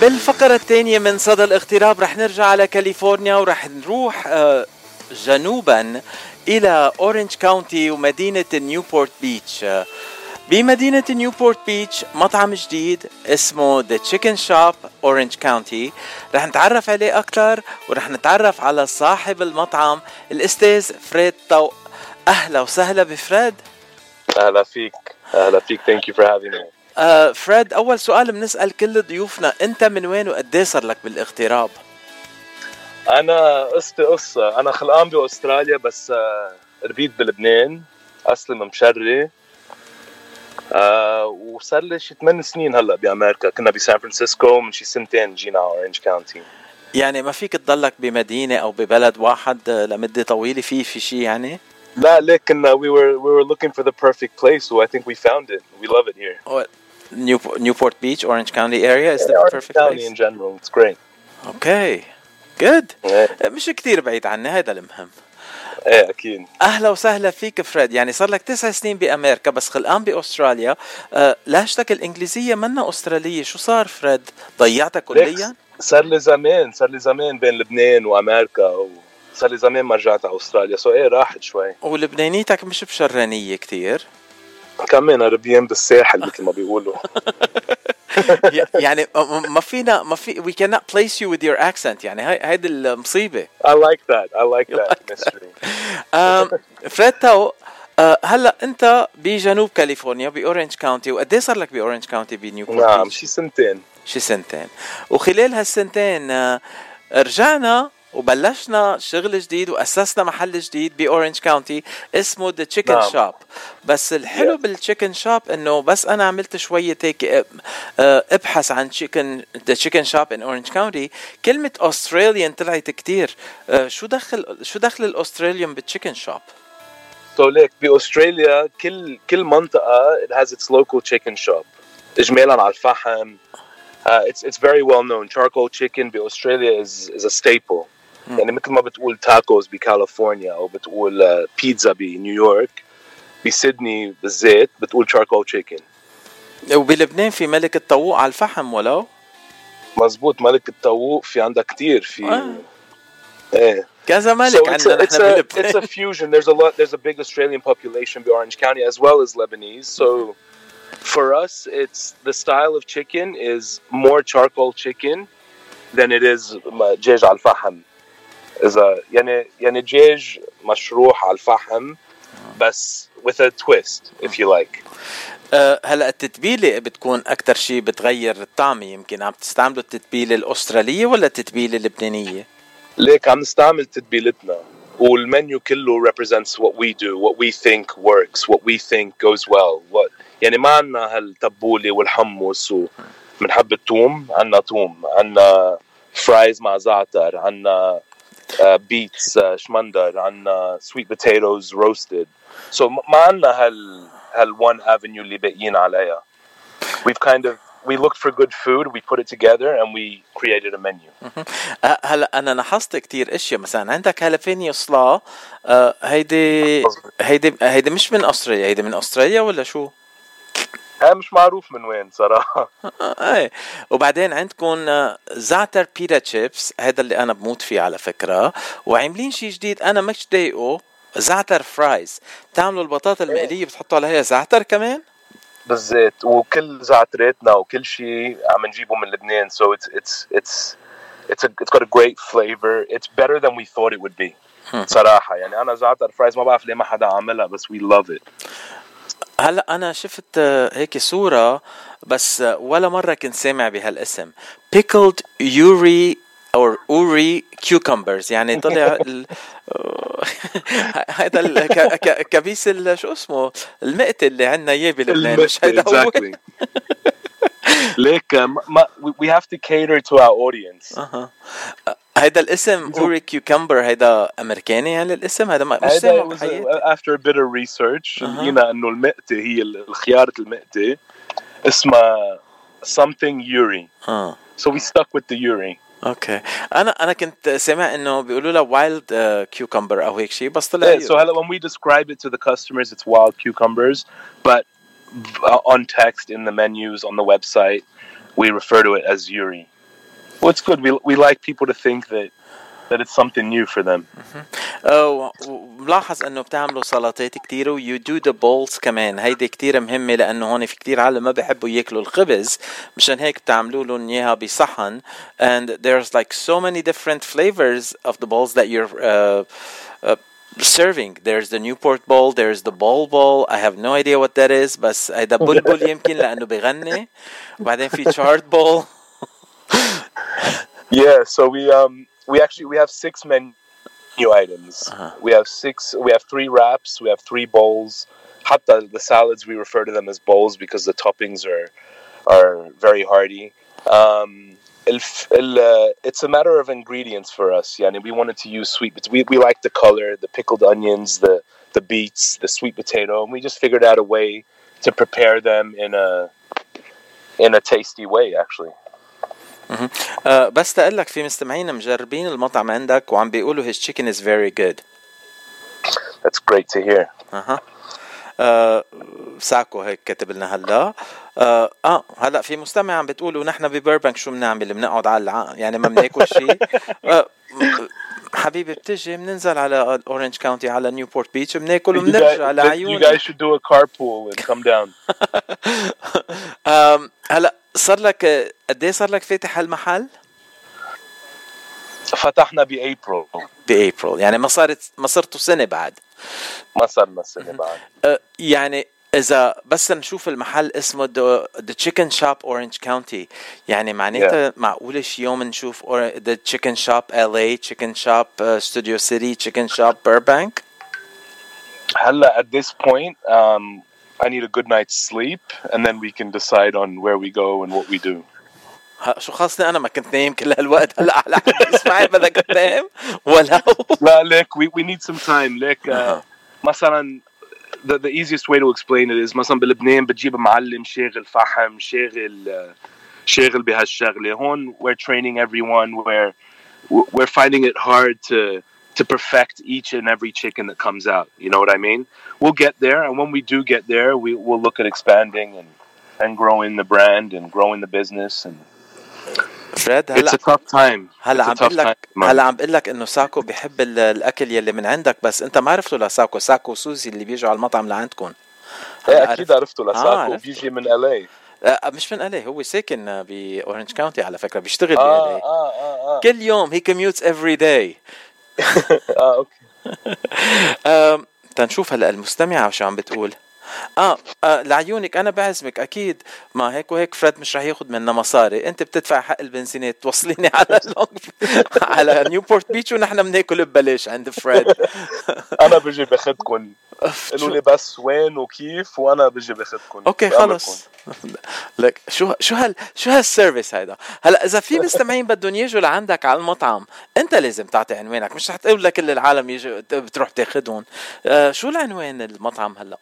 بالفقرة الثانية من صدى الاغتراب رح نرجع على كاليفورنيا ورح نروح آه، جنوبا إلى أورنج كاونتي ومدينة نيوبورت بيتش. بمدينة نيوبورت بيتش مطعم جديد اسمه The Chicken Shop Orange County. رح نتعرف عليه أكثر ورح نتعرف على صاحب المطعم الأستاذ فريد طوق أهلا وسهلا بفريد. أهلا فيك. أهلا فيك. Thank you for having me آه فريد أول سؤال بنسأل كل ضيوفنا أنت من وين وقد صار لك بالاغتراب؟ أنا قصتي قصة. أنا خلقان بأستراليا بس آه، ربيت بلبنان. اصلي من بشري. آه وصار لي شي 8 سنين هلأ بأمريكا. كنا بسان فرانسيسكو من شي سنتين جينا على اورنج كاونتي يعني ما فيك تضلك بمدينة أو ببلد واحد آه، لمدة طويلة في في شيء يعني؟ لا ليك كنا we were we were looking for the perfect place so I think we found it. We love it here. Newport, Newport Beach, Orange County area is the Orange perfect County place. in general it's great. OK good إيه مش كتير بعيد عني هذا المهم. إيه أكيد. أهلا وسهلا فيك فريد. يعني صار لك تسع سنين بأمريكا بس خلقان بأستراليا. آه لهجتك الإنجليزية منا أسترالية. شو صار فريد؟ ضيعتها كليا؟ صار لي زمان صار لي زمان بين لبنان وأمريكا وصار لي زمان ما رجعت على أستراليا. so إيه راحت شوي. ولبنانيتك مش بشرانية كتير. كمان ربيان بالساحل مثل ما بيقولوا. يعني ما فينا ما في we cannot place you with your accent. يعني هاي هيدي المصيبة. I like that. I like that فريد طوق آه، هلا انت بجنوب كاليفورنيا بأورنج كاونتي وقد إيه صار لك بأورنج كاونتي بنيوبورت نعم؟ شي سنتين. شي سنتين. وخلال هالسنتين آه، رجعنا وبلشنا شغل جديد وأسسنا محل جديد باورنج كاونتي اسمه The Chicken. Shop بس الحلو Yes. بال Chicken Shop إنه بس أنا عملت شوية هيك أبحث عن Chicken The Chicken Shop in Orange County كلمة Australian طلعت كتير. آه، شو دخل شو دخل ال Australian بال Chicken Shop so ليك بأستراليا كل كل منطقة it has its local chicken shop. اجمالا على الفحم. uh, it's it's very well known. Charcoal chicken بأستراليا is is a staple. يعني مثل ما بتقول تاكوز بكاليفورنيا أو بتقول آه, بيتزا بنيويورك بسيدني بالزيت بتقول شاركو تشيكن وبلبنان في ملك الطاووق على الفحم ولو؟ مزبوط ملك الطاووق في عندها كثير في آه. إيه. كذا ملك so عندنا نحن بلبنان. it's a fusion. There's a lot there's a big Australian population in Orange County as well as Lebanese. So mm-hmm. for us it's the style of chicken is more charcoal chicken than it is دجاج على الفحم إذا يعني يعني دجاج مشروح على الفحم بس with a twist if you like. أه هلأ التتبيلة بتكون أكثر شيء بتغير الطعم يمكن عم تستعملوا التتبيلة الأسترالية ولا التتبيلة اللبنانية؟ ليك عم نستعمل تتبيلتنا والمنيو كله represents what we do, what we think works, what we think goes well. What يعني ما عنا هالتبولة والحمص ومنحب التوم عنا توم عنا fries مع زعتر عنا beets شمندر عنا sweet potatoes roasted. So ما ما عنا هال هال one avenue اللي باقيين عليها we've kind of we looked for good food we put it together and we created a menu. أه هلا أنا لاحظت كتير أشياء. مثلا عندك هال avenue صلا أه هيدي هيدي هيدي مش من أستراليا هيدي من أستراليا ولا شو؟ مش معروف من وين صراحة. آه إيه. وبعدين عندكم آه، زعتر pita chips هذا اللي أنا بموت فيه على فكرة. وعاملين شيء جديد أنا مش ذايقه زعتر fries. بتعملوا البطاطا المقلية بتحطوا عليها زعتر كمان؟ بالذات وكل زعتراتنا وكل شيء عم نجيبه من لبنان. So it's it's it's it's a, it's got a great flavor. It's better than we thought it would be. صراحة. يعني أنا زعتر fries ما بعرف ليه ما حدا عاملها بس we love it. هلا أنا شفت آه، هيك صورة بس آه، ولا مرة كنت سامع بهالاسم. Pickled yuri أو yuri cucumbers يعني طلع ال... هذا ال... كبيس ال... شو اسمه؟ المقتل اللي عندنا إياه بلبنان مش هيدا هو ليك we- have to cater to our audience. أها. هيدا الاسم yuri cucumber هيدا أمريكاني يعني الاسم؟ هذا ما مش سامع بحياتي. bit of research أها. لقينا إنه المقتة هي ال- الخيارة المقتة اسمها something yuri. آه. So we stuck with the yuri. OK. أنا أنا كنت سامع إنه بيقولوا لها wild cucumber أو هيك شيء بس طلع Yeah, so هلا when we describe it to the customers, it's wild cucumbers, but uh, on text in the menus on the website, we refer to it as yuri. Well, it's good. We we like people to think that that it's something new for them. آه، ملاحظ انه بتعملوا سلطات كتير ويو دو ذا بولز كمان هيدي كتير مهمه لانه هون في كتير عالم ما بيحبوا ياكلوا الخبز مشان هيك بتعملوا لهم اياها بصحن and there's like so many different flavors of the balls that you're uh, uh, serving there's the Newport bowl there's the ball ball I have no idea what that is بس هيدا بلبل يمكن لانه بغني وبعدين في chart ball yeah, so we um we actually we have six menu items. Uh-huh. We have six. We have three wraps. We have three bowls. Hatta the salads we refer to them as bowls because the toppings are are very hearty. Um, uh, it's a matter of ingredients for us. Yeah, I mean, we wanted to use sweet. We we like the color, the pickled onions, the the beets, the sweet potato, and we just figured out a way to prepare them in a in a tasty way. Actually. آه، بس تقول لك في مستمعين مجربين المطعم عندك وعم بيقولوا his chicken is very good. That's great to hear. أها. آه ساكو هيك كاتب لنا هلا. آه, آه هلا في مستمع عم بتقولوا نحن ببربنك شو بنعمل؟ بنقعد على الع... يعني ما بناكل شيء آه حبيبي بتجي بننزل على اورنج كاونتي على نيوبورت بيتش بناكل وبنرجع guys, you guys should do a carpool and come down. هلا صار لك قد إيه صار لك فاتح هالمحل؟ فتحنا بأبريل بابريل يعني ما صارت ما صرتوا سنة بعد. ما صرنا السنة بعد. آه، يعني إذا بس نشوف المحل اسمه The Chicken Shop Orange County يعني معناتها معقول شي يوم نشوف The Chicken Shop LA Chicken Shop Studio City Chicken Shop Burbank هلأ at this point um, I need a good night's sleep and then we can decide on where we go and what we do. شو خاصني انا ما كنت نايم كل هالوقت هلا على حد اسمعي بدك تنام ولو لا ليك we, we need some time ليك uh, أها. مثلا the, the easiest way to explain it is مثلا بلبنان بتجيب معلم شاغل فحم شاغل uh, شاغل بهالشغله هون we're training everyone we're we're finding it hard to to perfect each and every chicken that comes out. You know what I mean? We'll get there and when we do get there we will look at expanding and and growing the brand and growing the business and فريد it's هلا a tough time. هلا It's a عم tough بقول لك time, man. هلا عم بقول لك إنه ساكو بحب ال- الأكل يلي من عندك بس أنت ما عرفته لساكو. ساكو سوزي اللي بيجوا على المطعم لعندكم. إيه هلا أكيد عرفته آه، لساكو. عرفته. بيجي من ال آه، مش من الي هو ساكن باورنج كاونتي على فكرة بيشتغل آه بالي آه آه آه كل يوم he commutes every day. آه أوكي. تنشوف هلأ المستمعة شو عم بتقول. آه, آه لعيونك أنا بعزمك أكيد. ما هيك وهيك فريد مش رح ياخذ منا مصاري. أنت بتدفع حق البنزينات توصليني على لونج على نيوبورت بيتش ونحن بناكل ببلاش عند فريد. أنا بجي قالوا شو- لي بس وين وكيف وأنا بجي باخدكم أوكي خلص. لك شو شو هال شو هال service هيدا؟ هلا إذا في مستمعين بدهم يجوا لعندك على المطعم أنت لازم تعطي عنوانك مش رح تقول لكل العالم يجوا بتروح تاخذهم آه شو العنوان المطعم هلا؟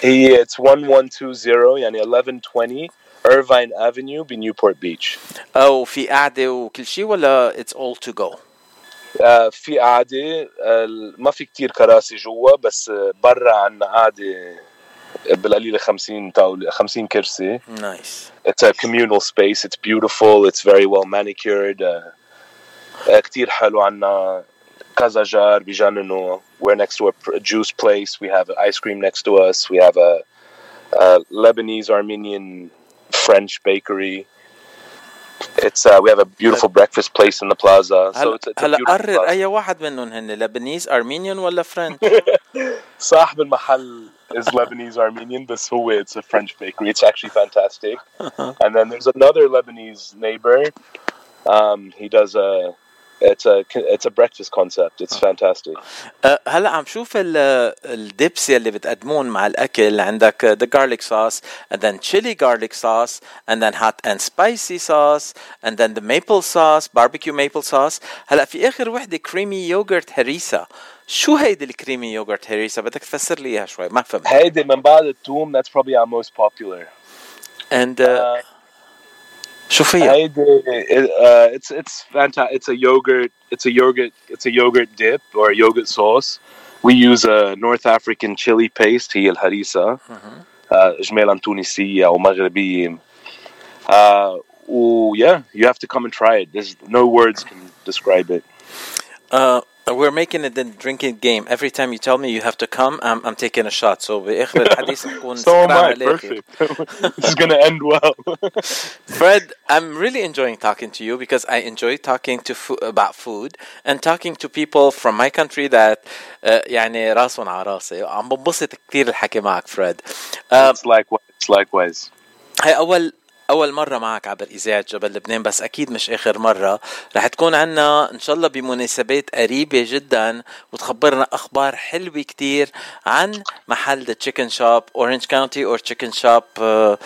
هي it's 1120 يعني 1120 Irvine Avenue بنيوبورت بيتش أو في قعده وكل شيء ولا it's all to go آه في قعدة آه ما في كتير كراسي جوا بس آه برا عنا قعدة بالقليلة 50 طاولة 50 كرسي نايس It's a communal space. It's beautiful. It's very well manicured. Uh, uh, كتير حلو عنا كذا جار بجننوا. We're next to a, pr- a juice place. We have ice cream next to us. We have a, a Lebanese, Armenian, French bakery. It's uh, we have a beautiful breakfast place in the plaza. So هلا it's, it's a هلا beautiful قرر plaza. اي واحد منهم هن لبنيز ارمينيان ولا فرنش صاحب المحل is Lebanese Armenian, but so it's a French bakery. It's actually fantastic. and then there's another Lebanese neighbor. Um, he does a it's a it's a breakfast concept. It's fantastic. أه، هلا عم شوف ال- الدبس يلي بتقدمون مع الاكل عندك the garlic sauce and then chili garlic sauce and then hot and spicy sauce and then the maple sauce barbecue maple sauce هلا في اخر وحده كريمي يوغرت هريسه شو هيدي الكريمي يوغرت هريسه بدك تفسر لي اياها شوي ما فهمت هيدي من بعد التوم that's probably our most popular. and uh, Uh, شو فيها هيدي uh, it's it's fantastic. It's a yogurt. It's a yogurt. It's a yogurt dip or a yogurt sauce. We use a North African chili paste. هي الهريسة. uh, جمالا تونسية أو مغربية uh, و yeah you have to come and try it there's no words can describe it Uh, we're making it a drinking game. Every time you tell me you have to come, I'm, I'm taking a shot. So بآخر الحديث نكون so am سكران I على الآخر. perfect this is gonna end well Fred, I'm really enjoying talking to you because I enjoy talking to fo- about food and talking to people from my country that uh, يعني راسهم على راسي. عم بنبسط كثير الحكي معك فريد. Uh, it's likewise it's likewise هاي أول أول مرة معك عبر إذاعة جبل لبنان بس أكيد مش آخر مرة. رح تكون عنا إن شاء الله بمناسبات قريبة جدا وتخبرنا أخبار حلوة كتير عن محل The Chicken Shop Orange County or Chicken Shop uh,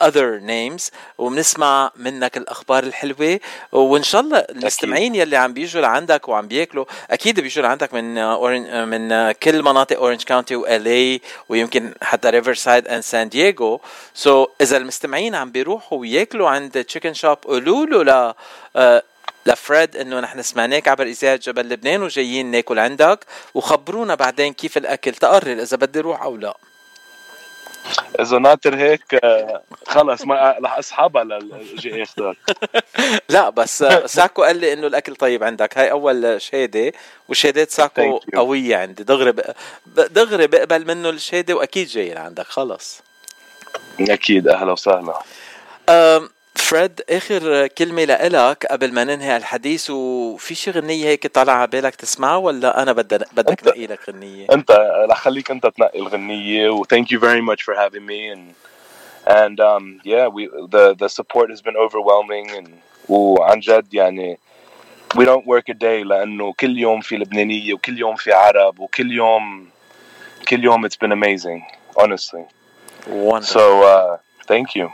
other names. وبنسمع منك الأخبار الحلوة. وإن شاء الله المستمعين يلي عم بيجوا لعندك وعم بياكلوا أكيد بيجوا لعندك من أورن من كل مناطق أورنج كاونتي وإلي ويمكن حتى ريفرسايد and سان دييغو so إذا المستمعين عم بيروحوا وياكلوا عند Chicken Shop قولوا له ل آه، لفريد إنه نحن سمعناك عبر إذاعة جبل لبنان وجايين ناكل عندك. وخبرونا بعدين كيف الأكل. تقرر إذا بدي أروح أو لا. إذا ناطر هيك آه، خلص ما رح اسحبها لجي اخذك لا بس آه، ساكو قال لي إنه الأكل طيب عندك. هاي أول شهادة وشهادات ساكو. قوية عندي. دغري دغري بقبل منه الشهادة وأكيد جاي لعندك. خلص. أكيد أهلا وسهلا. فريد آخر كلمة لإلك قبل ما ننهي الحديث وفي شي غنية هيك طالعة على بالك تسمعها ولا أنا بدي بدك أنت- نقي لك غنية؟ أنت رح خليك أنت تنقي الغنية و thank you very much for having me and and um yeah we the the support has been overwhelming and وعن جد يعني we don't work a day لأنه كل يوم في لبنانية وكل يوم في عرب وكل يوم كل يوم it's been amazing honestly. Wonderful. so uh thank you.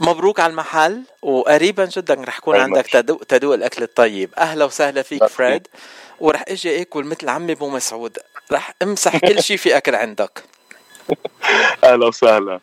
مبروك على المحل وقريبا جدا رح يكون Very عندك. تدوق, تدوق الأكل الطيب. أهلا وسهلا فيك فريد. ورح إجي أكل مثل عمي أبو مسعود. رح امسح كل شيء في أكل عندك. أهلا وسهلا.